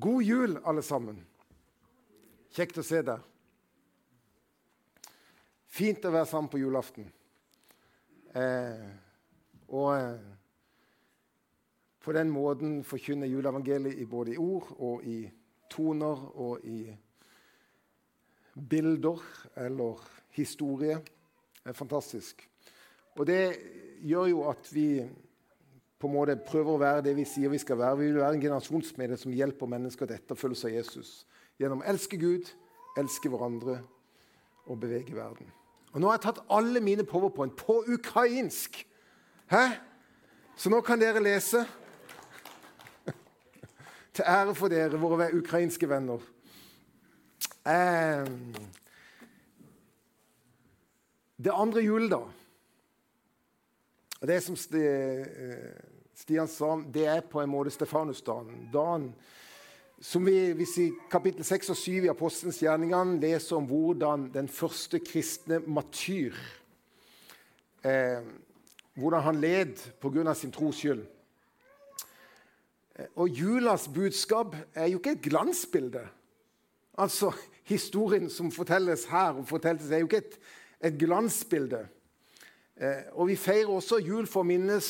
God jul, alle sammen. Kjekt å se deg. Fint å være sammen på julaften. Eh, og eh, på den måten forkynne juleevangeliet i både i ord og i toner og i bilder eller historie. Det er fantastisk. Og det gjør jo at vi på en måte prøver å være det vi sier vi skal være. Vi vil være en generasjonsmedie som hjelper mennesker til etterfølgelse av Jesus. Gjennom å elske Gud, elske hverandre og bevege verden. Og Nå har jeg tatt alle mine powerpoint på ukrainsk. Hæ? Så nå kan dere lese. til ære for dere, våre ukrainske venner. Eh, det andre juledag og Det som eh, Stian sa, det er på en måte Stefanusdagen. Dagen som vi hvis i kapittel 6 og 7 i Apostelens gjerninger leser om hvordan den første kristne matyr eh, Hvordan han led pga. sin tros skyld. Eh, og julas budskap er jo ikke et glansbilde. Altså, Historien som fortelles her, og fortelles, er jo ikke et, et glansbilde. Eh, og vi feirer også jul for å minnes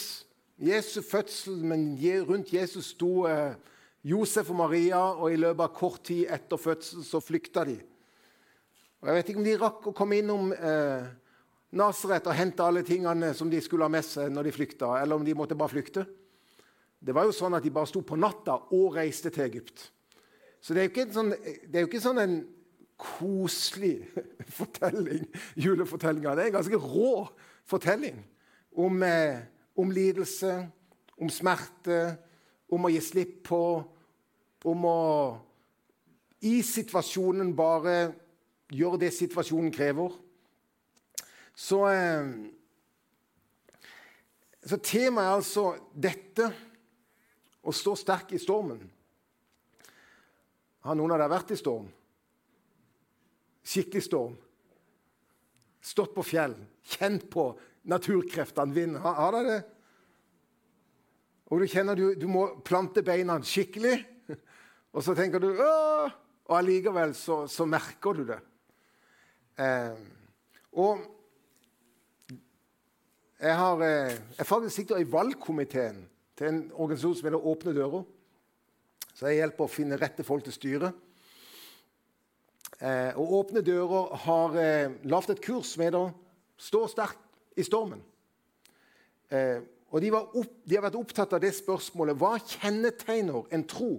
Jesu fødsel, men rundt Jesus sto eh, Josef og Maria, og i løpet av kort tid etter fødselen så flykta de. Og Jeg vet ikke om de rakk å komme innom eh, Nasaret og hente alle tingene som de skulle ha med seg når de flykta, eller om de måtte bare flykte. Det var jo sånn at de bare sto på natta og reiste til Egypt. Så det er jo ikke, sånn, er jo ikke sånn en koselig fortelling, julefortellinga. Det er en ganske rå fortelling om, eh, om, lidelse, om smerte, om å gi slipp på, om å i situasjonen bare gjøre det situasjonen krever. Så, eh, så temaet er altså dette å stå sterk i stormen. Har noen av dere vært i storm? Skikkelig storm? Stått på fjell, kjent på naturkreftene, vind. Har, har dere det? Og du kjenner du, du må plante beina skikkelig, og så tenker du Åh! Og allikevel så, så, merker du det. Eh, og jeg har eh, jeg faktisk sitter i valgkomiteen til en organisasjon som heter Åpne dører. Så jeg hjelper å finne rette folk til styret. Eh, og Åpne dører har eh, lagd et kurs som heter 'Stå sterkt i stormen'. Eh, og de, opp, de, har vært opptatt av det spørsmålet hva kjennetegner en tro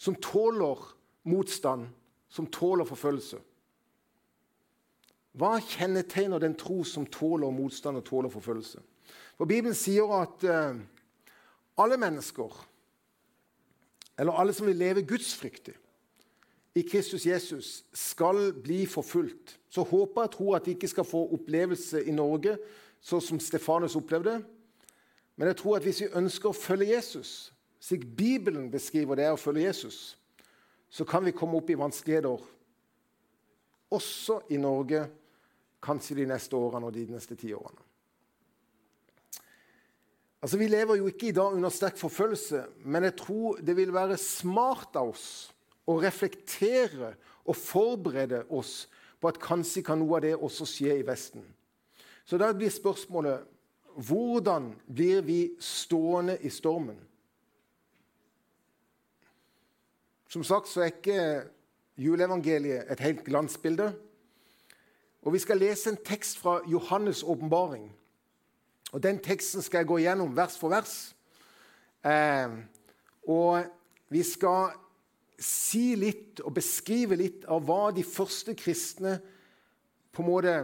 som tåler motstand, som tåler forfølgelse? Hva kjennetegner den tro som tåler motstand og tåler forfølgelse? For Bibelen sier at eh, alle mennesker, eller alle som vil leve gudsfryktig, i Kristus Jesus skal bli forfulgt, så håper jeg tror at de ikke skal få opplevelse i Norge sånn som Stefanus opplevde. Men jeg tror at hvis vi ønsker å følge Jesus, slik Bibelen beskriver det å følge Jesus, så kan vi komme opp i vanskeligheter også i Norge, kanskje de neste årene og de neste ti årene. Altså, Vi lever jo ikke i dag under sterk forfølgelse, men jeg tror det vil være smart av oss å reflektere og forberede oss på at kanskje kan noe av det også skje i Vesten. Så da blir spørsmålet hvordan blir vi stående i stormen? Som sagt så er ikke juleevangeliet et helt glansbilde. Og Vi skal lese en tekst fra Johannes' åpenbaring. Og Den teksten skal jeg gå igjennom vers for vers. Eh, og vi skal si litt og beskrive litt av hva de første kristne på en måte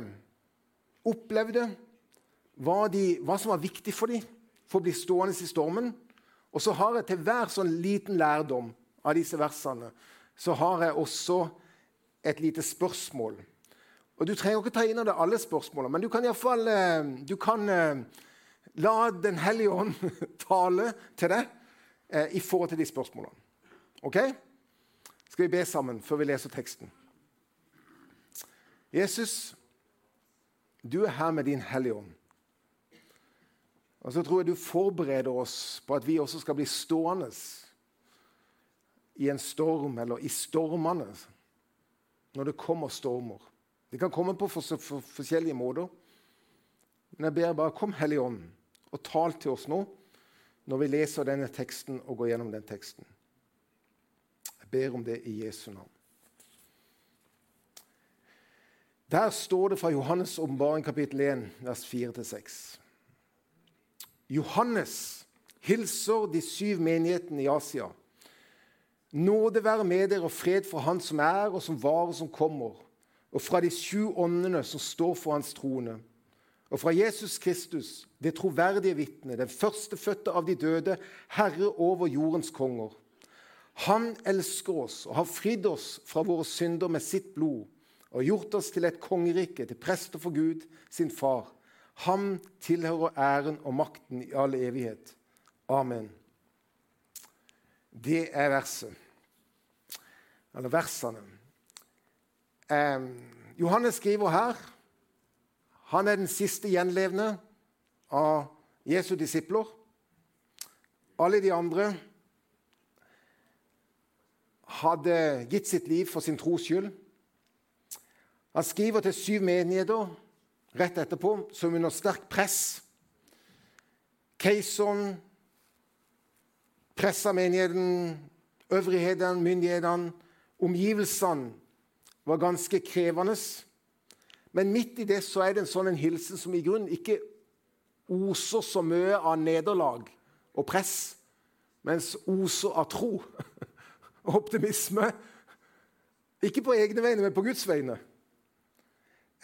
opplevde. Hva, de, hva som var viktig for dem for å bli stående i stormen. Og så har jeg til hver sånn liten lærdom av disse versene så har jeg også et lite spørsmål. Og Du trenger ikke ta inn av deg alle spørsmålene, men du kan iallfall eh, du kan eh, la Den hellige ånd tale til deg eh, i forhold til de spørsmålene. Ok? Skal vi be sammen før vi leser teksten. Jesus, du er her med din Hellige Ånd. Og så tror jeg du forbereder oss på at vi også skal bli stående i en storm, eller i stormene, når det kommer stormer. Det kan komme på for, for, forskjellige måter. Men jeg ber bare kom Hellige Ånd og tal til oss nå når vi leser denne teksten og går gjennom den teksten. Jeg ber om det i Jesu navn. Der står det fra Johannes' åpenbaring kapittel 1, vers 4-6. Johannes hilser de syv menighetene i Asia. Nåde være med dere og fred fra Han som er, og som var, og som kommer, og fra de sju åndene som står for Hans trone og fra Jesus Kristus, det troverdige vitne, den førstefødte av de døde, herre over jordens konger. Han elsker oss og har fridd oss fra våre synder med sitt blod og gjort oss til et kongerike, til prester for Gud, sin far. Han tilhører æren og makten i all evighet. Amen. Det er verset. Eller versene. Eh, Johannes skriver her han er den siste gjenlevende av Jesu disipler. Alle de andre hadde gitt sitt liv for sin tros skyld. Han skriver til syv menigheter rett etterpå, som under sterkt press. Keiseren pressa menigheten, øvrighetene, myndighetene. Omgivelsene var ganske krevende. Men midt i det så er det en sånn en hilsen som i grunnen ikke oser så mye av nederlag og press, mens oser av tro og optimisme. Ikke på egne vegne, men på Guds vegne.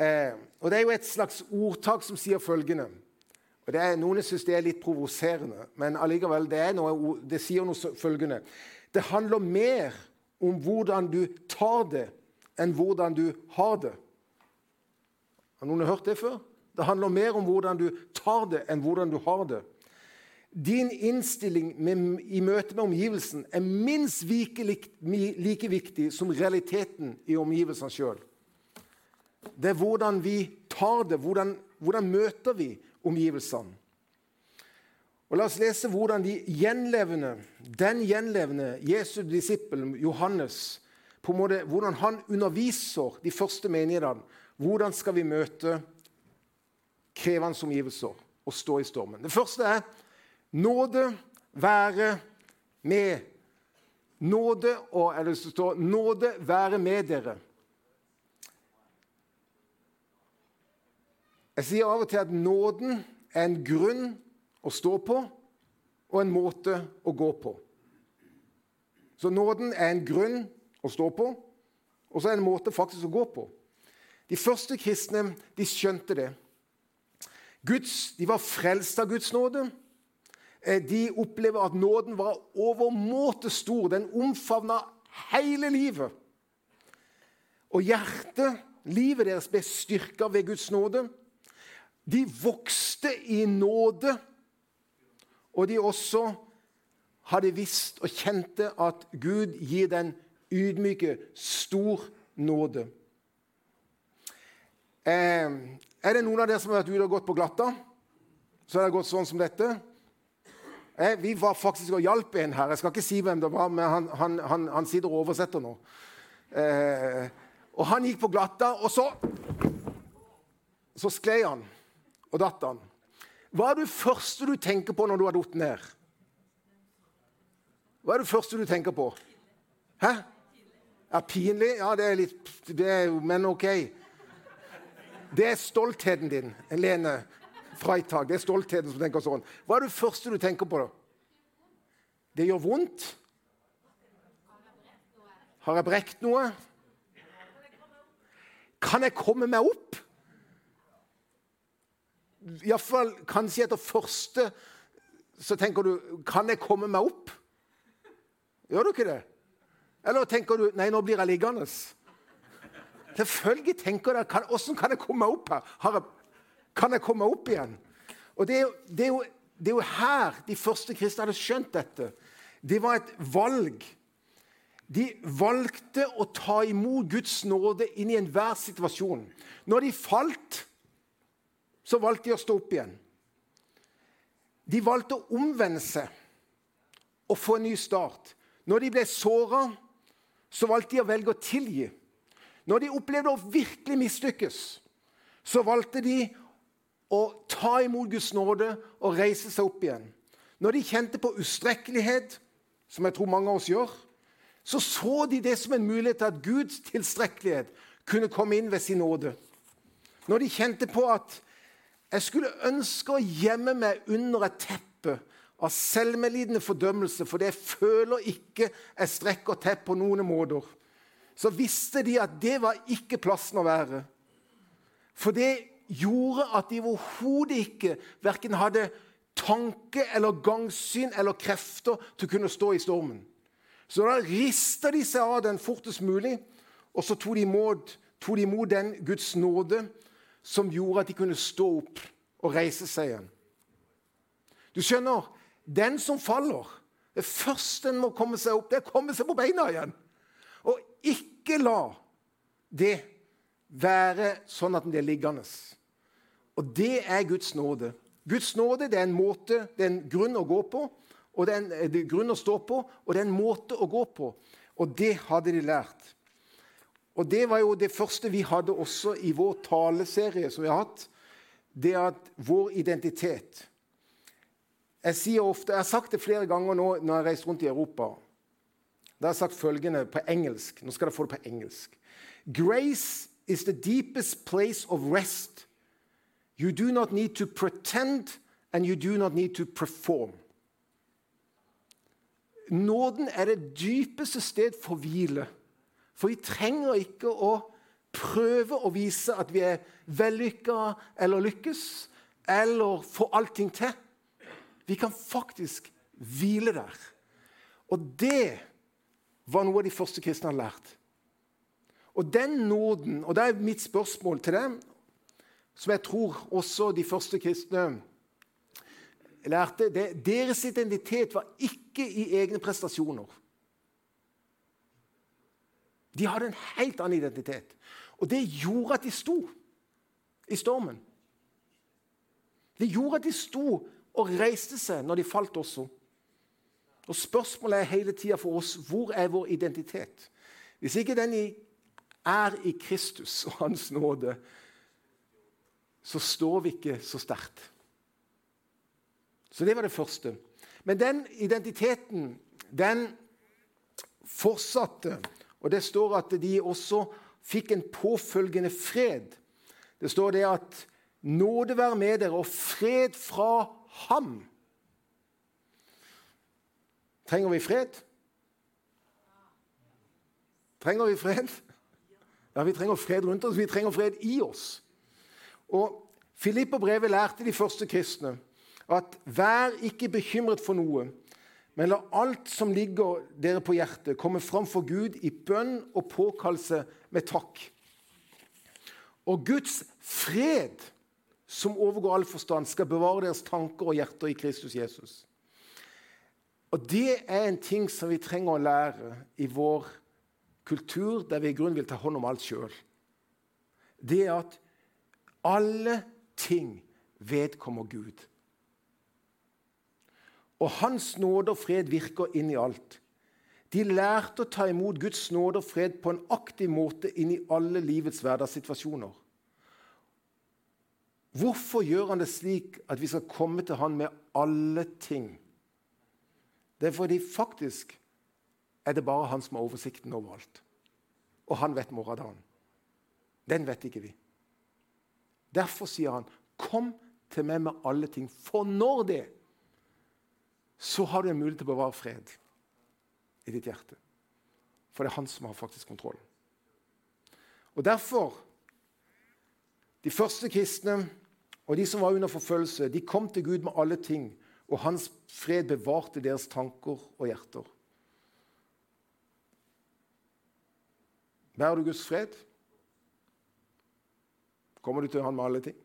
Eh, og Det er jo et slags ordtak som sier følgende og er, Noen syns det er litt provoserende, men allikevel, det, noe, det sier noe følgende Det handler mer om hvordan du tar det, enn hvordan du har det. Har noen hørt det før? Det handler mer om hvordan du tar det, enn hvordan du har det. Din innstilling med, i møte med omgivelsen er minst like, like viktig som realiteten i omgivelsene sjøl. Det er hvordan vi tar det, hvordan, hvordan møter vi omgivelsene. Og La oss lese hvordan de gjenlevende, den gjenlevende Jesu disippelen Johannes på en måte, hvordan han underviser de første menighetene hvordan skal vi møte krevende omgivelser og stå i stormen? Det første er nåde være med. Nåde, og, eller så står 'Nåde være med dere'. Jeg sier av og til at nåden er en grunn å stå på og en måte å gå på. Så nåden er en grunn å stå på, og så er det en måte faktisk å gå på. De første kristne de skjønte det. Guds, de var frelst av Guds nåde. Eh, de opplever at nåden var overmåte stor. Den omfavna hele livet. Og hjertet, livet deres, ble styrka ved Guds nåde. De vokste i nåde, og de også hadde visst og kjente at Gud gir den ydmyke stor nåde. Eh, er det noen av dere som har vært ute og gått på glatta? Så har det gått sånn som dette. Eh, vi var faktisk og hjalp en her. Jeg skal ikke si hvem det var, men han, han, han, han sitter og oversetter nå. Eh, og han gikk på glatta, og så Så sklei han og datt han. Hva er det første du tenker på når du har falt ned? Hva er det første du tenker på? Hæ? Ja, pinlig? Ja, det er litt det er, Men OK. Det er stoltheten din, Lene Freitag. Det er stoltheten som tenker sånn. Hva er det første du tenker på? da? Det gjør vondt. Har jeg brekt noe? Kan jeg komme meg opp? Iallfall kanskje etter første så tenker du Kan jeg komme meg opp? Gjør du ikke det? Eller tenker du Nei, nå blir jeg liggende. Selvfølgelig tenker dere Hvordan kan jeg komme meg opp her? Har Jeg, kan jeg komme opp igjen? Og det er, jo, det, er jo, det er, jo, her de første kristne hadde skjønt dette. Det var et valg. De valgte å ta imot Guds nåde inn i enhver situasjon. Når de falt, så valgte de å stå opp igjen. De valgte å omvende seg og få en ny start. Når de ble såra, så valgte de å velge å tilgi. Når de opplevde å virkelig mislykkes, så valgte de å ta imot Guds nåde og reise seg opp igjen. Når de kjente på ustrekkelighet, som jeg tror mange av oss gjør, så så de det som en mulighet til at Guds tilstrekkelighet kunne komme inn ved sin nåde. Når de kjente på at jeg skulle ønske å gjemme meg under et teppe av selvmedlidende fordømmelse fordi jeg føler ikke jeg strekker til på noen måter, så visste de at det var ikke plassen å være. For det gjorde at de overhodet ikke verken hadde tanke eller gangsyn eller krefter til å kunne stå i stormen. Så da rista de seg av den fortest mulig, og så tok de imot, tok de imot den Guds nåde som gjorde at de kunne stå opp og reise seg igjen. Du skjønner, den som faller Det første en må komme seg opp, det er å komme seg på beina igjen. Og ikke la det være sånn at den blir liggende. Og det er Guds nåde. Guds nåde det er en måte, det er en grunn å gå på, og det er en, det er grunn å stå på, og det er en måte å gå på. Og det hadde de lært. Og det var jo det første vi hadde også i vår taleserie som vi har hatt. Det at vår identitet Jeg sier ofte, jeg har sagt det flere ganger nå når jeg har reist rundt i Europa. Da har jeg sagt følgende på engelsk. Nå skal dere få det på engelsk. Grace is the deepest place of rest. You do not need to pretend, and you do not need to perform. Nåden er det dypeste sted for hvile. For vi trenger ikke å prøve å vise at vi er vellykka eller lykkes, eller få allting til. Vi kan faktisk hvile der. Og det var noe av de første kristne hadde lært. Og den nåden, og det er mitt spørsmål til dem, som jeg tror også de første kristne lærte det, Deres identitet var ikke i egne prestasjoner. De hadde en helt annen identitet. Og det gjorde at de sto i stormen. Det gjorde at de sto og reiste seg når de falt også. Og Spørsmålet er hele tida for oss hvor er vår identitet? Hvis ikke den er i Kristus og Hans nåde, så står vi ikke så sterkt. Så det var det første. Men den identiteten, den fortsatte. Og det står at de også fikk en påfølgende fred. Det står det at 'nåde være med dere, og fred fra ham'. Trenger vi fred? Trenger vi fred? Ja, vi trenger fred rundt oss. Vi trenger fred i oss. Og Filipperbrevet lærte de første kristne at vær ikke bekymret for noe, men la alt som ligger dere på hjertet, komme fram for Gud i bønn og påkallelse med takk. Og Guds fred, som overgår all forstand, skal bevare deres tanker og hjerter i Kristus Jesus. Og Det er en ting som vi trenger å lære i vår kultur, der vi i grunnen vil ta hånd om alt sjøl. Det er at alle ting vedkommer Gud. Og Hans nåde og fred virker inn i alt. De lærte å ta imot Guds nåde og fred på en aktiv måte inn i alle livets hverdagssituasjoner. Hvorfor gjør han det slik at vi skal komme til han med alle ting? Det er fordi faktisk er det bare han som har oversikten over alt. Og han vet morgendagen. Den vet ikke vi. Derfor sier han, 'Kom til meg med alle ting', for når det så har du en mulighet til å bevare fred i ditt hjerte. For det er han som har faktisk kontroll. Og Derfor De første kristne og de som var under forfølgelse, de kom til Gud med alle ting, og hans fred bevarte deres tanker og hjerter. Bærer du Guds fred? Kommer du til Han med alle ting?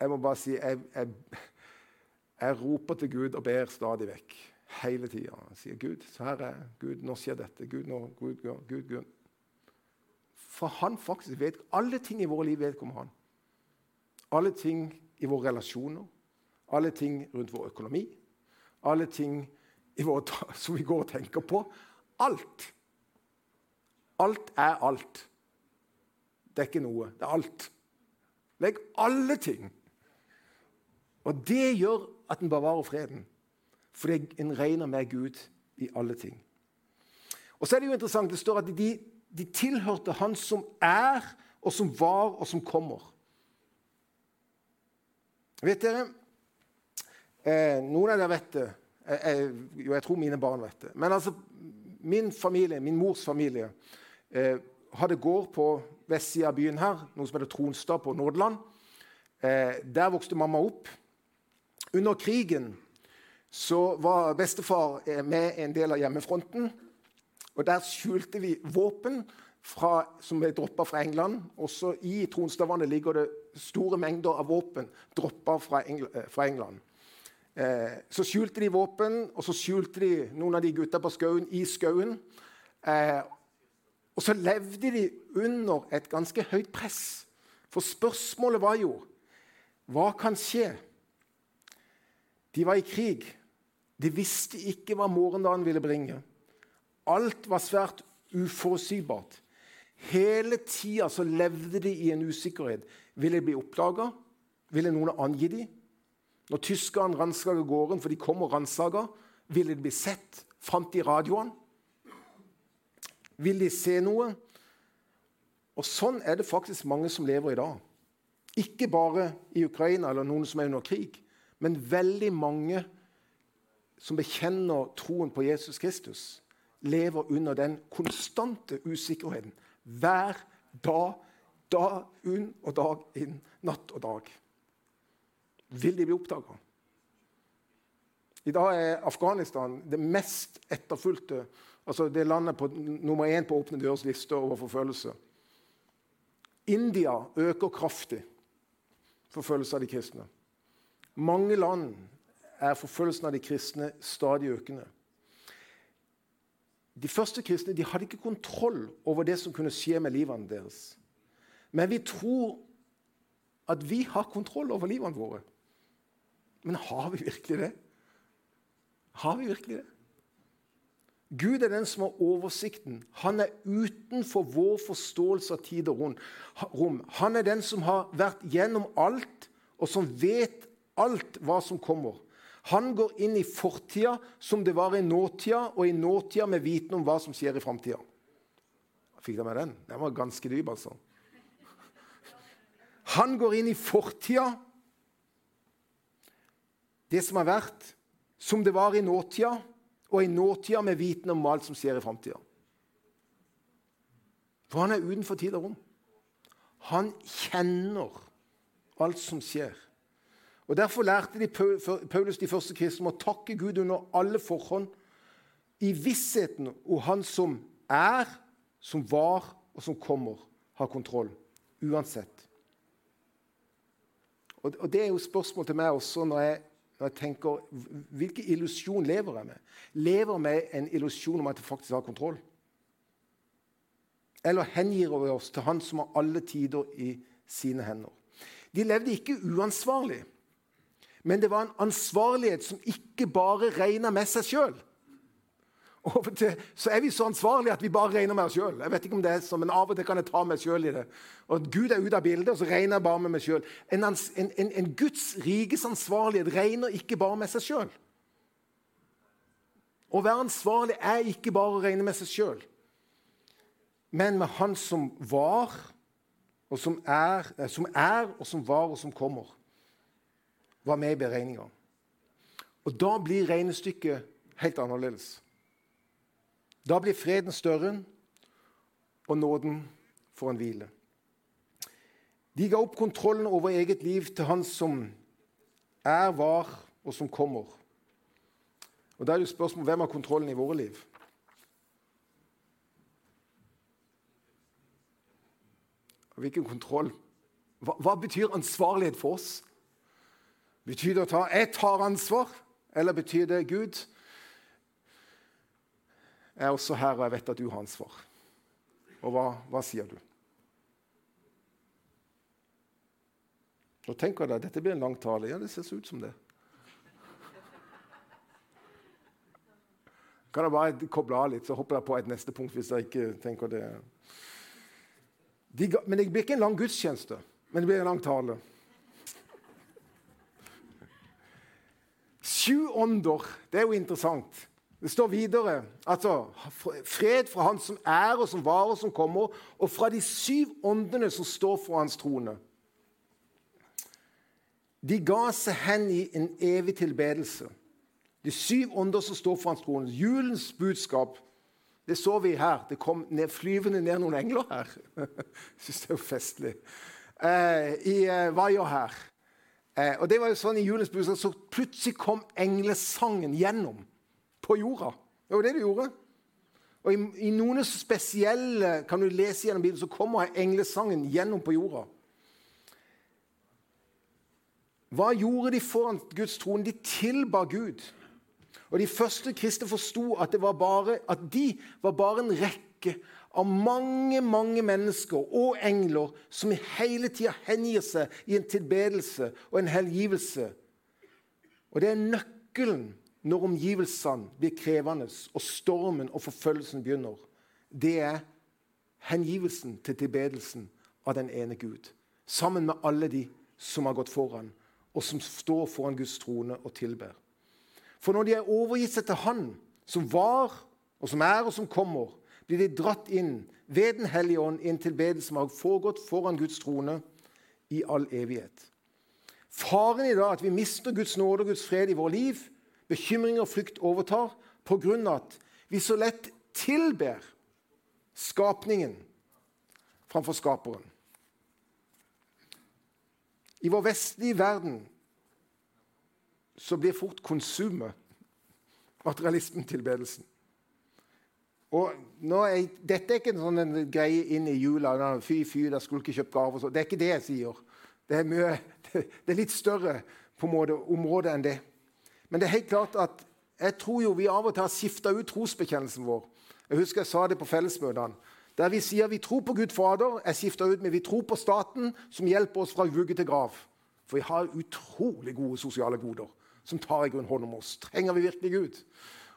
Jeg må bare si jeg, jeg, jeg roper til Gud og ber stadig vekk. Hele tida. Sier Gud, så her er Gud, nå skjer dette. Gud, nå, Gud, Gud, Gud. For han faktisk vet Alle ting i våre liv vedkommer han. Alle ting i våre relasjoner, alle ting rundt vår økonomi, alle ting vår, som vi går og tenker på. Alt. Alt er alt. Det er ikke noe. Det er alt. Legg alle ting. Og det gjør at en bevarer freden. Fordi en regner med Gud i alle ting. Og så er Det jo interessant, det står at de, de tilhørte Han som er, og som var, og som kommer. Vet dere eh, Noen av dere vet det. Jeg, jeg, jo, jeg tror mine barn vet det. Men altså, min familie, min mors familie eh, hadde gård på vestsida av byen her, noe som heter Tronstad på Nordland. Eh, der vokste mamma opp. Under krigen så var bestefar eh, med en del av hjemmefronten. og Der skjulte vi våpen fra, som ble droppa fra England. Også i Tronstadvannet ligger det store mengder av våpen droppa fra, eh, fra England. Eh, så skjulte de våpen, og så skjulte de noen av de gutta på skauen i skauen. Eh, og så levde de under et ganske høyt press. For spørsmålet var jo hva kan skje? De var i krig. De visste ikke hva morgendagen ville bringe. Alt var svært uforutsigbart. Hele tida så levde de i en usikkerhet. Ville de bli oppdaga? Ville noen angi dem? Når tyskerne ransaka gården, for de kom og ransaka, ville de bli sett? Fant de radioene? Vil de se noe? Og Sånn er det faktisk mange som lever i dag. Ikke bare i Ukraina eller noen som er under krig, men veldig mange som bekjenner troen på Jesus Kristus, lever under den konstante usikkerheten hver dag, dag inn og dag inn, natt og dag. Vil de bli oppdaga? I dag er Afghanistan det mest etterfulgte Altså det landet på nummer én på Åpne dørs liste over forfølgelse. India øker kraftig forfølgelse av de kristne. Mange land er forfølgelsen av de kristne stadig økende. De første kristne de hadde ikke kontroll over det som kunne skje med livene deres. Men vi tror at vi har kontroll over livene våre. Men har vi virkelig det? Har vi virkelig det? Gud er den som har oversikten. Han er utenfor vår forståelse av tid og rom. Han er den som har vært gjennom alt, og som vet alt hva som kommer. Han går inn i fortida som det var i nåtida, og i nåtida med viten om hva som skjer i framtida. Fikk dere med den? Den var ganske dyp, altså. Han går inn i fortida, det som har vært, som det var i nåtida og i nåtida med viten om alt som skjer i framtida. For han er utenfor tid og rom. Han kjenner alt som skjer. Og Derfor lærte de Paulus de første kristne å takke Gud under alle forhånd i vissheten om Han som er, som var og som kommer, har kontroll. Uansett. Og Det er jo spørsmål til meg også når jeg når jeg tenker Hvilken illusjon lever jeg med? Lever jeg med en illusjon om at jeg faktisk har kontroll? Eller hengir vi oss til Han som har alle tider i sine hender? De levde ikke uansvarlig, men det var en ansvarlighet som ikke bare regna med seg sjøl. Og til så er vi så ansvarlige at vi bare regner med oss sjøl. Jeg vet ikke om det er sånn, men av og til kan jeg ta meg sjøl i det. Og Gud er ute av bildet, og så regner jeg bare med meg sjøl. En, en, en, en, Guds rikes ansvarlighet regner ikke bare med seg sjøl. Å være ansvarlig er ikke bare å regne med seg sjøl, men med Han som var, og som er, eh, som er, og som var, og som kommer. Var med i beregninga. Og da blir regnestykket helt annerledes. Da blir freden større, og nåden får en hvile. De ga opp kontrollen over eget liv til Han som er, var og som kommer. Og Da er det jo spørsmål hvem har kontrollen i våre liv? Hvilken kontroll? Hva, hva betyr ansvarlighet for oss? Betyr det å ta 'jeg tar ansvar', eller betyr det 'Gud'? Jeg er også her, og jeg vet at du har ansvar. Og hva, hva sier du? Nå tenker jeg deg, Dette blir en lang tale. Ja, det ser så ut som det. Kan jeg bare koble av litt, så hopper jeg på et neste punkt hvis jeg ikke tenker det. De, men det blir ikke en lang gudstjeneste, men det blir en lang tale. Sju ånder, det er jo interessant. Det står videre altså, fred fra Han som er, og som var, og som kommer, og fra de syv åndene som står for Hans trone. De ga seg hen i en evig tilbedelse. De syv ånder som står for hans trone. Julens budskap. Det så vi her. Det kom ned, flyvende ned noen engler her. Jeg syns det er jo festlig. Eh, I eh, vaia her. Eh, og det var jo sånn i julens budskap, Så plutselig kom englesangen gjennom på jorda. Det var det du gjorde. Og i, i noen spesielle kan du lese gjennom Bibelen, så kommer englesangen gjennom på jorda. Hva gjorde de foran Guds trone? De tilba Gud. Og De første kristne forsto at, at, de var bare en rekke av mange mange mennesker og engler som hele tida hengir seg i en tilbedelse og en helgivelse. Og Det er nøkkelen når omgivelsene blir krevende og stormen og forfølgelsen begynner. Det er hengivelsen til tilbedelsen av den ene Gud. Sammen med alle de som har gått foran, og som står foran Guds trone og tilber. For når de er overgitt seg til Han som var, og som er, og som kommer, blir de dratt inn ved Den hellige ånd i en tilbedelse som har foregått foran Guds trone i all evighet. Faren i dag at vi mister Guds nåde og Guds fred i vårt liv. Bekymring og frykt overtar på grunn av at vi så lett tilber skapningen framfor skaperen. I vår vestlige verden så blir fort konsumet materialismen-tilbedelsen. Og er, Dette er ikke en sånn greie inn i jula. Fy, fy, da skulle ikke kjøpt gaver. Det er ikke det jeg sier. Det er, mye, det er litt større på måte, område enn det. Men det er helt klart at jeg tror jo vi av og til har skifta ut trosbekjennelsen vår. Jeg husker jeg sa det på fellesmøtene. Der vi sier vi tror på Gud Fader, er skifta ut med vi tror på staten, som hjelper oss fra vugge til grav. For vi har utrolig gode sosiale goder som tar i grunn hånd om oss. Trenger vi virkelig Gud?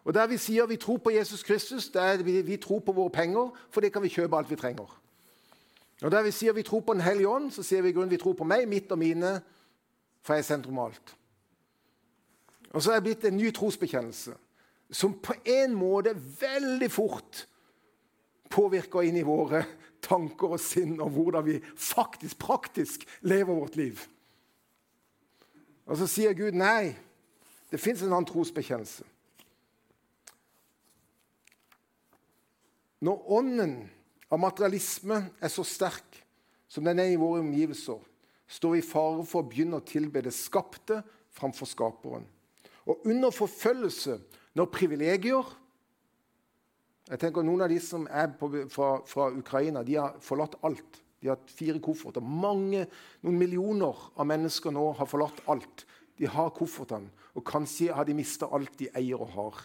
Og Der vi sier vi tror på Jesus Kristus, der vi, vi tror på våre penger, for det kan vi kjøpe alt vi trenger. Og Der vi sier vi tror på Den hellige ånd, så sier vi i grunn vi tror på meg, mitt og mine, for jeg er sentrum av alt. Og så er det blitt en ny trosbekjennelse som på en måte veldig fort påvirker inn i våre tanker og sinn og hvordan vi faktisk, praktisk lever vårt liv. Og så sier Gud nei. Det fins en annen trosbekjennelse. Når ånden av materialisme er så sterk som den er i våre omgivelser, står vi i fare for å begynne å tilbe det skapte framfor skaperen. Og under forfølgelse, når privilegier jeg tenker Noen av de som er på, fra, fra, Ukraina, de har forlatt alt. De har hatt fire kofferter. Mange, noen millioner av mennesker nå har forlatt alt. De har koffertene, og kanskje har de mista alt de eier og har.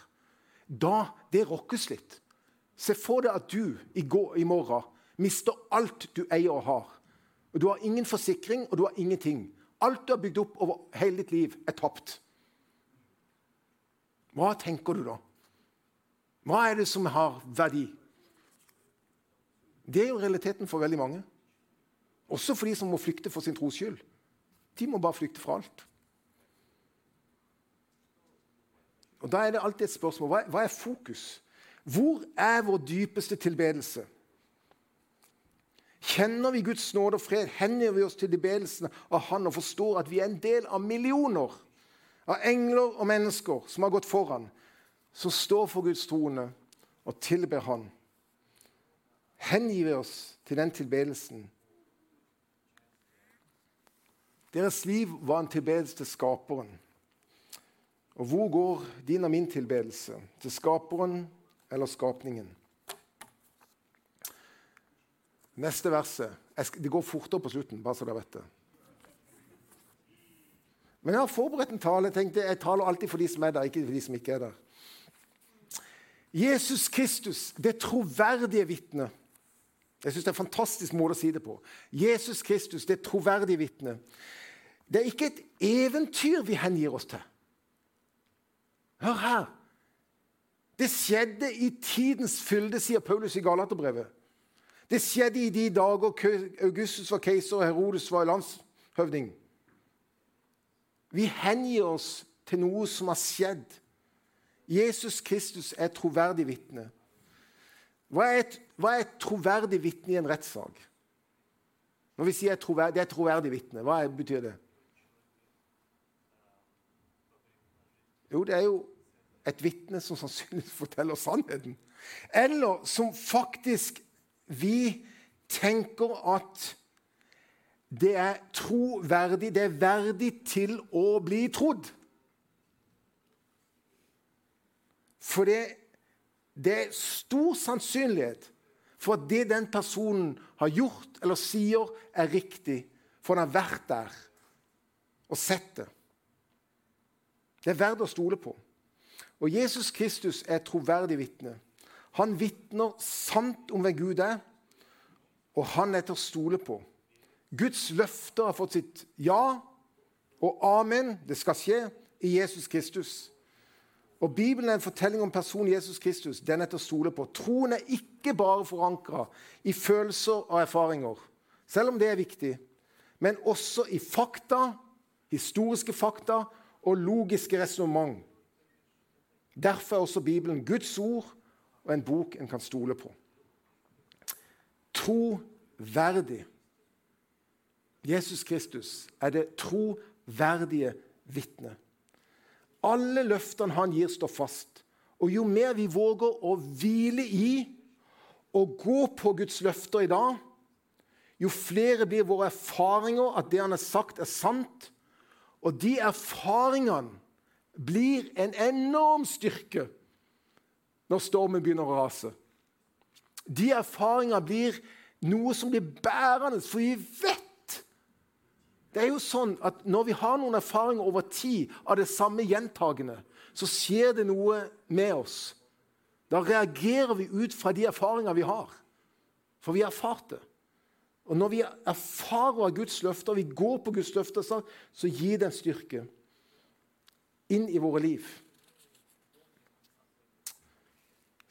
Da det rokkes litt. Se for deg at du i, går, i morgen mister alt du eier og har. Og Du har ingen forsikring, og du har ingenting. Alt du har bygd opp over hele ditt liv, er tapt. Hva tenker du da? Hva er det som har verdi? Det er jo realiteten for veldig mange. Også for de som må flykte for sin tros skyld. De må bare flykte fra alt. Og Da er det alltid et spørsmål hva, hva er fokus? Hvor er vår dypeste tilbedelse? Kjenner vi Guds nåde og fred, hender vi oss til tilbedelsen av Han og forstår at vi er en del av millioner av engler og mennesker som har gått foran, som står for Guds trone og tilber Han. Hengir vi oss til den tilbedelsen? Deres liv var en tilbedelse til Skaperen. Og hvor går din og min tilbedelse? Til Skaperen eller skapningen? Neste verset. Det går fortere på slutten, bare så dere vet det. Men jeg har forberedt en tale. Jeg tenkte, jeg taler alltid for de som er der, ikke for de som ikke er der. Jesus Kristus, det troverdige vitnet. Jeg synes Det er en fantastisk måte å si det på. Jesus Kristus, det troverdige vitnet. Det er ikke et eventyr vi hengir oss til. Hør her. Det skjedde i tidens fylde, sier Paulus i Galaterbrevet. Det skjedde i de dager Augustus var keiser og Herodes var landshøvding. Vi hengir oss til noe som har skjedd. Jesus Kristus er et troverdig vitne. Hva er et, hva er et troverdig vitne i en rettssak? Når vi sier troverdig, det er et troverdig vitne, hva betyr det? Jo, det er jo et vitne som sannsynligvis forteller sannheten. Eller som faktisk vi tenker at det er troverdig, det er verdig til å bli trodd. For det, det er stor sannsynlighet for at det den personen har gjort eller sier, er riktig, for han har vært der og sett det. Det er verdt å stole på. Og Jesus Kristus er et troverdig vitne. Han vitner sant om hvem Gud er, og han er til å stole på. Guds løfter har fått sitt ja og amen. Det skal skje i Jesus Kristus. Og Bibelen er en fortelling om personen Jesus Kristus. Den er til å stole på. Troen er ikke bare forankra i følelser og erfaringer, selv om det er viktig, men også i fakta, historiske fakta og logiske resonnement. Derfor er også Bibelen Guds ord og en bok en kan stole på. Troverdig. Jesus Kristus er det troverdige vitnet. Alle løftene han gir, står fast. Og jo mer vi våger å hvile i og gå på Guds løfter i dag, jo flere blir våre erfaringer at det han har sagt, er sant. Og de erfaringene blir en enorm styrke når stormen begynner å rase. De erfaringene blir noe som blir bærende, for vi vet det er jo sånn at Når vi har noen erfaringer over tid av det samme gjentagende, så skjer det noe med oss. Da reagerer vi ut fra de erfaringer vi har. For vi har erfart det. Og når vi erfarer av Guds løfter, vi går på Guds løfter, så gir det en styrke inn i våre liv.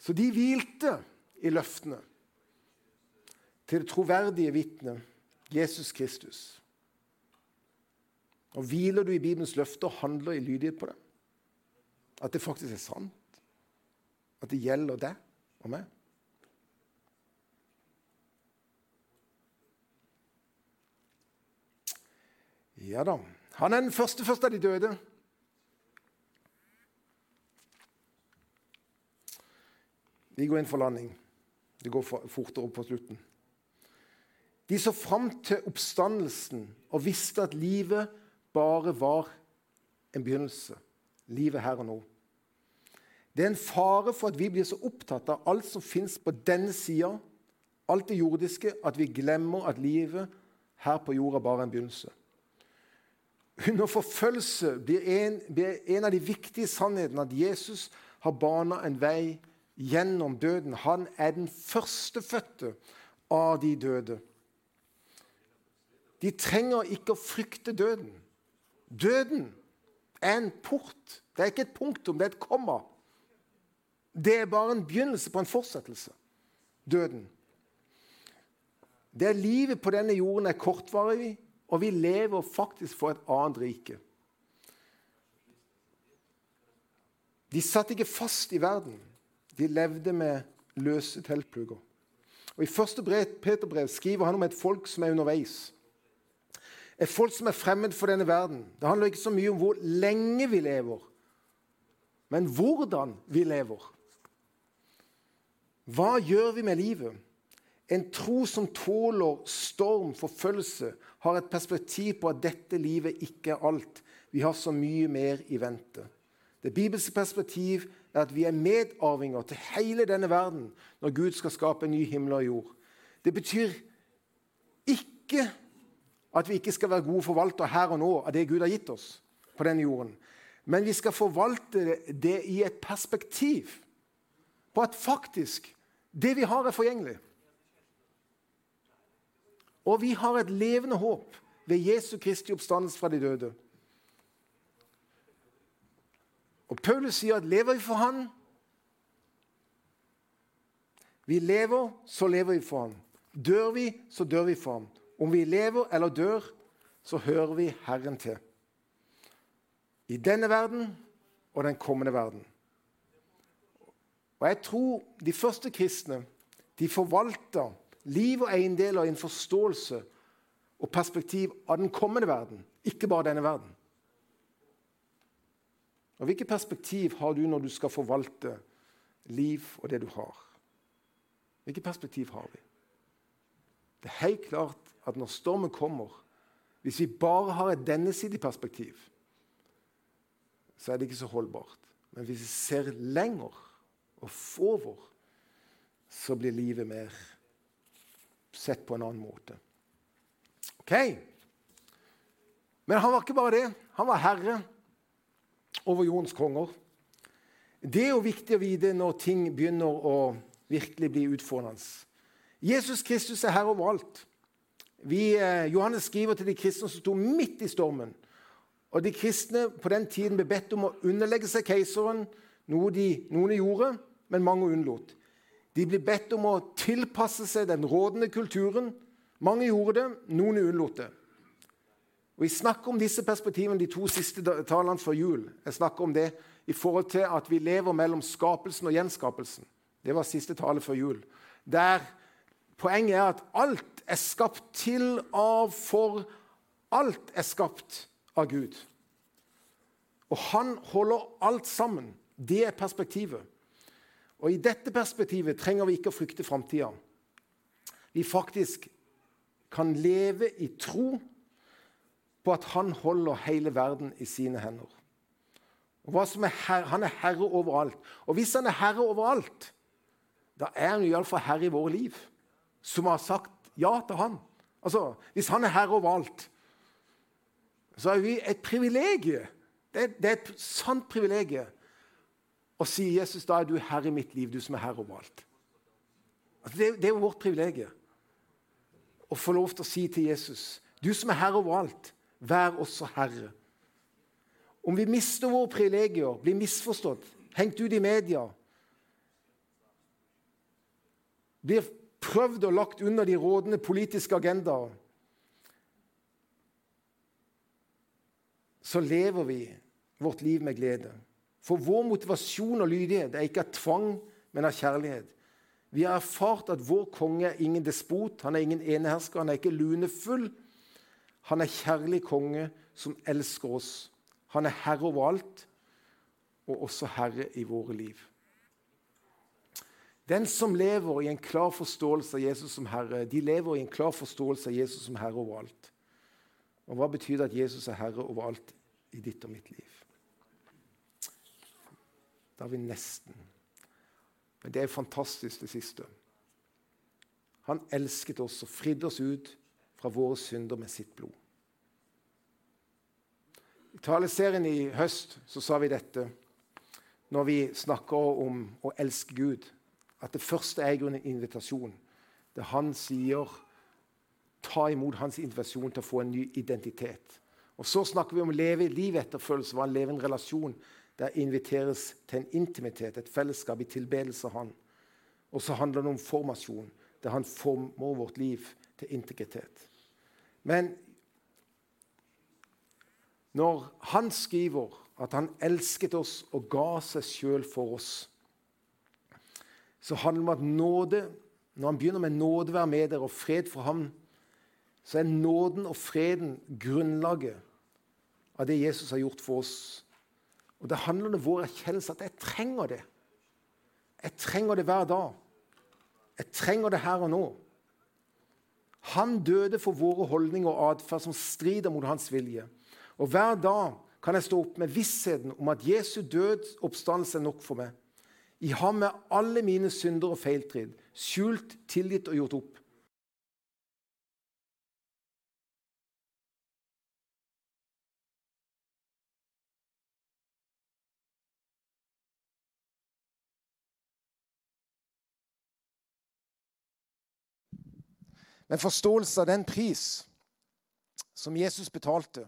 Så de hvilte i løftene til det troverdige vitnet Jesus Kristus. Og Hviler du i Bibelens løfter og handler i lydighet på det? At det faktisk er sant? At det gjelder deg og meg? Ja da. Han er den første første av de døde. Vi går inn for landing. Det går fortere på slutten. De så fram til oppstandelsen og visste at livet bare var en begynnelse. Livet her og nå. Det er en fare for at vi blir så opptatt av alt som fins på denne sida, alt det jordiske, at vi glemmer at livet her på jorda bare er en begynnelse. Under forfølgelse blir en, blir en av de viktige sannhetene at Jesus har bana en vei gjennom døden. Han er den førstefødte av de døde. De trenger ikke å frykte døden. Døden er en port. Det er ikke et punktum, det er et komma. Det er bare en begynnelse på en fortsettelse. Døden. Det livet på denne jorden er kortvarig, og vi lever faktisk for et annet rike. De satt ikke fast i verden. De levde med løse teltplugger. Og I første Peterbrev skriver han om et folk som er underveis. Et folk som er fremmed for denne verden. Det handler ikke så mye om hvor lenge vi lever, men hvordan vi lever. Hva gjør vi med livet? En tro som tåler storm, forfølgelse, har et perspektiv på at dette livet ikke er alt. Vi har så mye mer i vente. Det bibelske perspektiv er at vi er medarvinger til hele denne verden når Gud skal skape en ny himmel og jord. Det betyr ikke at vi ikke skal være gode forvaltere her og nå av det Gud har gitt oss på denne jorden. Men vi skal forvalte det i et perspektiv på at faktisk det vi har, er forgjengelig. Og vi har et levende håp ved Jesu Kristi oppstandelse fra de døde. Og Paulus sier at lever vi for Han, Vi lever, så lever vi for ham. Dør vi, så dør vi for ham. Om vi lever eller dør, så hører vi Herren til. I denne verden og den kommende verden. Og Jeg tror de første kristne de forvalta liv og eiendeler i en forståelse og perspektiv av den kommende verden, ikke bare denne verden. Og Hvilket perspektiv har du når du skal forvalte liv og det du har? Hvilket perspektiv har vi? Det er helt klart at når stormen kommer, hvis vi bare har et dennesidig perspektiv, så er det ikke så holdbart. Men hvis vi ser lenger og over, så blir livet mer sett på en annen måte. Ok. Men han var ikke bare det. Han var herre over jordens konger. Det er jo viktig å vite når ting begynner å virkelig bli utfordrende. Jesus Kristus er herre over alt. Vi, eh, Johannes skriver til de kristne som sto midt i stormen. Og De kristne på den tiden ble bedt om å underlegge seg keiseren, noe de, noen gjorde, men mange unnlot. De ble bedt om å tilpasse seg den rådende kulturen. Mange gjorde det, noen unnlot det. Og Vi snakker om disse perspektivene de to siste talene før jul. Jeg snakker om det i forhold til at vi lever mellom skapelsen og gjenskapelsen. Det var siste tale før jul. Der Poenget er at alt er skapt til, av, for Alt er skapt av Gud. Og han holder alt sammen. Det er perspektivet. Og I dette perspektivet trenger vi ikke å frykte framtida. Vi faktisk kan leve i tro på at han holder hele verden i sine hender. Er her, Han er herre overalt. Og hvis han er herre overalt, da er han iallfall herre i våre liv, som har sagt ja til han. Altså, Hvis han er herre overalt, så er vi et privilegium. Det, det er et sant privilegium og sier Jesus, da er du herre i mitt liv, du som er herre overalt. Altså, det, det er jo vårt privilegium å få lov til å si til Jesus, du som er herre overalt, vær også herre. Om vi mister våre privilegier, blir misforstått, hengt ut i media, blir prøvd og lagt under de rådende politiske agendaer, så lever vi vårt liv med glede. For vår motivasjon og lydighet er ikke av tvang, men av kjærlighet. Vi har erfart at vår konge er ingen despot, han er ingen enehersker, han er ikke lunefull. Han er kjærlig konge som elsker oss. Han er herre over alt, og også herre i våre liv. Den som lever i en klar forståelse av Jesus som herre, de lever i en klar forståelse av Jesus som herre overalt. Og Hva betyr det at Jesus er herre overalt i ditt og mitt liv? Da er vi nesten. Men det er fantastisk, det siste. Han elsket oss og fridde oss ut fra våre synder med sitt blod. I taleserien i høst så sa vi dette når vi snakker om å elske Gud. At det første er en invitasjon. Det han sier ta imot hans invitasjon til å få en ny identitet. Og Så snakker vi om å leve liv etter følelse, hva leve en relasjon der inviteres til en intimitet, et fellesskap i tilbedelse av Han. Og så handler det om formasjon, der Han former vårt liv til integritet. Men når Han skriver at Han elsket oss og ga seg sjøl for oss, så handler det om at nåde Når han begynner med nåde være med dere og fred for ham, så er nåden og freden grunnlaget av det Jesus har gjort for oss og Det handler om vår erkjennelse at jeg trenger det. Jeg trenger det hver dag. Jeg trenger det her og nå. Han døde for våre holdninger og atferd som strider mot hans vilje. Og Hver dag kan jeg stå opp med vissheten om at Jesu død oppstandelse er nok for meg. I ham er alle mine synder og feiltrid skjult, tilgitt og gjort opp. Men forståelse av den pris som Jesus betalte,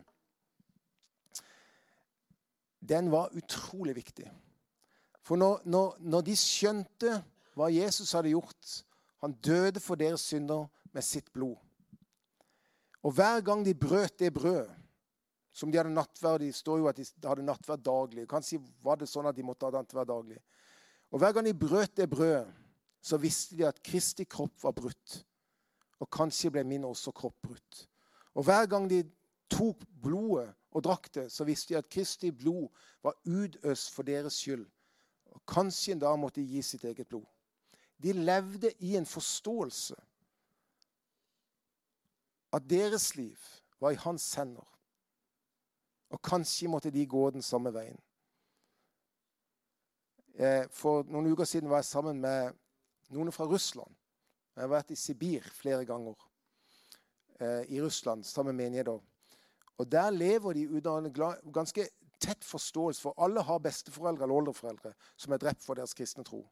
den var utrolig viktig. For når, når, når de skjønte hva Jesus hadde gjort. Han døde for deres synder med sitt blod. Og hver gang de brøt det brødet som de hadde nattverd Det står jo at de hadde nattverd daglig. Kanskje var det sånn at de måtte ha nattverd daglig. Og Hver gang de brøt det brødet, så visste de at Kristi kropp var brutt. Og kanskje ble min også kropp brutt. Og Hver gang de tok blodet og drakk det, så visste de at Kristi blod var utøst for deres skyld. Og Kanskje en dag måtte gi sitt eget blod. De levde i en forståelse at deres liv var i hans hender. Og kanskje måtte de gå den samme veien. Eh, for noen uker siden var jeg sammen med noen fra Russland. Jeg har vært i Sibir flere ganger. Eh, I Russland, sammen med menigheter. Og der lever de under en ganske tett forståelse, for alle har besteforeldre eller oldeforeldre som er drept for deres kristne tro.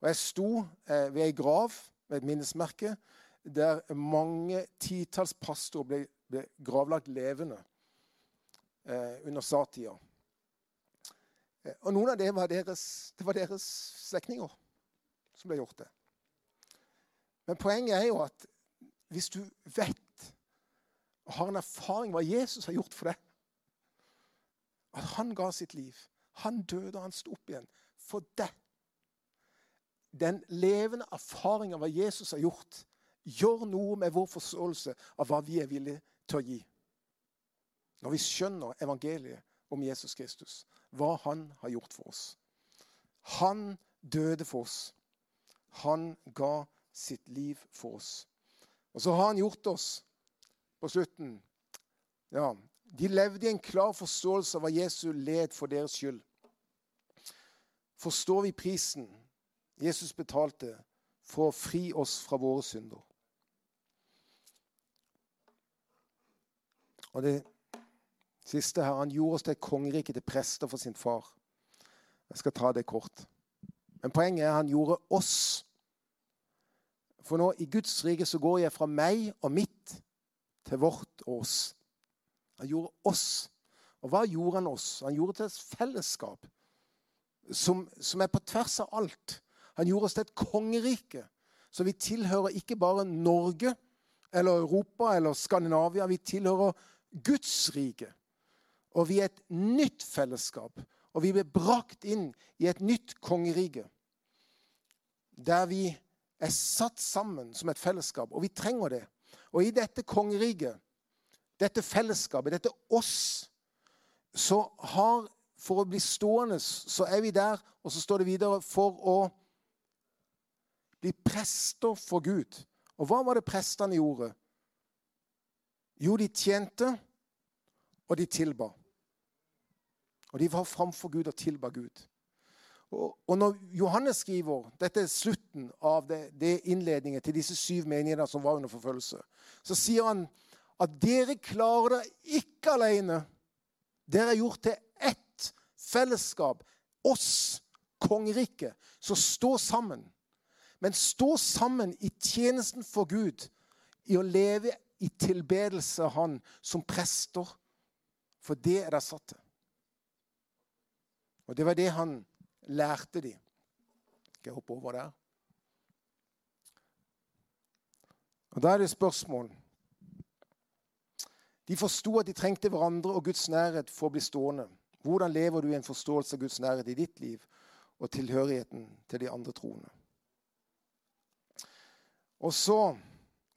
Og Jeg sto eh, ved ei grav, ved et minnesmerke, der mange titalls pastorer ble, ble, gravlagt levende eh, under sa-tida. Eh, og noen av det var deres, det var deres slektninger som ble gjort det. Men poenget er jo at hvis du vet og har en erfaring hva Jesus har gjort for deg. At han ga sitt liv. Han døde, og han sto opp igjen for deg. Den levende erfaringen av hva Jesus har gjort, gjør noe med vår forståelse av hva vi er villige til å gi. Når vi skjønner evangeliet om Jesus Kristus, hva han har gjort for oss. Han døde for oss. Han ga sitt liv for oss. Og så har han gjort oss på slutten. Ja, de levde i en klar forståelse av hva Jesus led for deres skyld. Forstår vi prisen Jesus betalte for å fri oss fra våre synder? Og det siste her Han gjorde oss til et kongerike, til prester for sin far. Jeg skal ta det kort. Men poenget er han gjorde oss. For nå i Guds rike så går jeg fra meg og mitt til vårt og oss. Han gjorde oss. Og hva gjorde han oss? Han gjorde til et fellesskap som, som er på tvers av alt. Han gjorde oss til et kongerike. Så vi tilhører ikke bare Norge eller Europa eller Skandinavia. Vi tilhører Guds rike. Og vi er et nytt fellesskap. Og vi ble brakt inn i et nytt kongerike. Der vi er satt sammen som et fellesskap. Og vi trenger det. Og i dette kongeriket, dette fellesskapet, dette oss, så har For å bli stående, så er vi der, og så står det videre for å bli prester for Gud. Og hva var det prestene gjorde? Jo, de tjente, og de tilba. Og de var framfor Gud og tilba Gud. Og, når Johannes skriver Dette er slutten av det, det innledningen til disse syv menighetene som var under forfølgelse. Så sier han at dere klarer det ikke alene. Dere er gjort til ett fellesskap. Oss, kongeriket. Så stå sammen. Men stå sammen i tjenesten for Gud, i å leve i tilbedelse av Han som prester. For det er det satt til. Og det var det han lærte de. Skal jeg hoppe over der? Og Da er det spørsmål. De forsto at de trengte hverandre og Guds nærhet for å bli stående. Hvordan lever du i en forståelse av Guds nærhet i ditt liv og tilhørigheten til de andre troende? Og så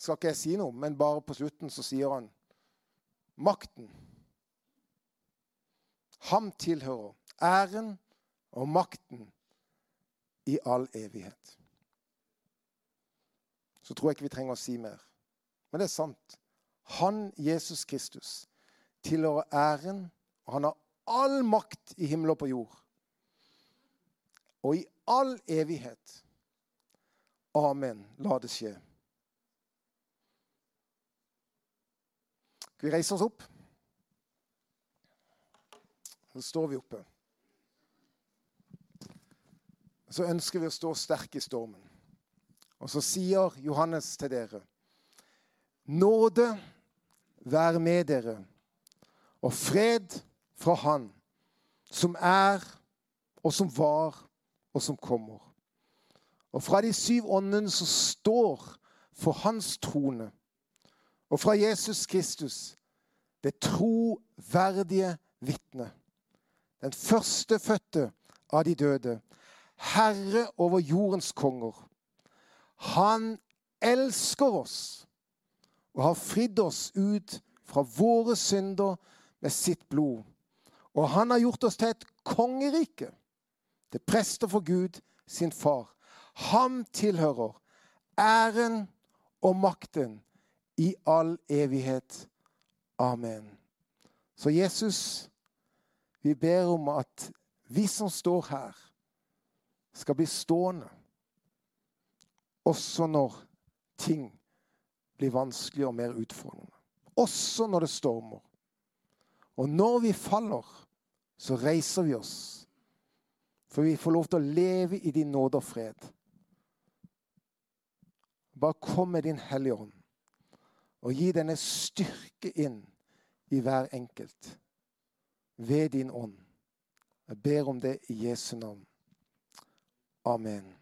skal ikke jeg si noe, men bare på slutten så sier han makten. Ham tilhører æren og makten i all evighet. Så tror jeg ikke vi trenger å si mer. Men det er sant. Han, Jesus Kristus, tilhører æren, og han har all makt i himmel og på jord. Og i all evighet. Amen. La det skje. Skal vi reise oss opp? Så står vi oppe så ønsker vi å stå sterke i stormen. Og så sier Johannes til dere Nåde være med dere, og fred fra Han som er, og som var, og som kommer. og fra de syv åndene som står for hans trone, og fra Jesus Kristus, det troverdige vitne, den førstefødte av de døde, herre over jordens konger. Han elsker oss og har fridd oss ut fra våre synder med sitt blod. Og han har gjort oss til et kongerike, til prester for Gud, sin far. Ham tilhører æren og makten i all evighet. Amen. Så Jesus, vi ber om at vi som står her, skal bli stående også når ting blir vanskeligere og mer utfordrende. Også når det stormer. Og når vi faller, så reiser vi oss. For vi får lov til å leve i din nåde og fred. Bare kom med din Hellige Ånd og gi denne styrke inn i hver enkelt ved din ånd. Jeg ber om det i Jesu navn. Amen.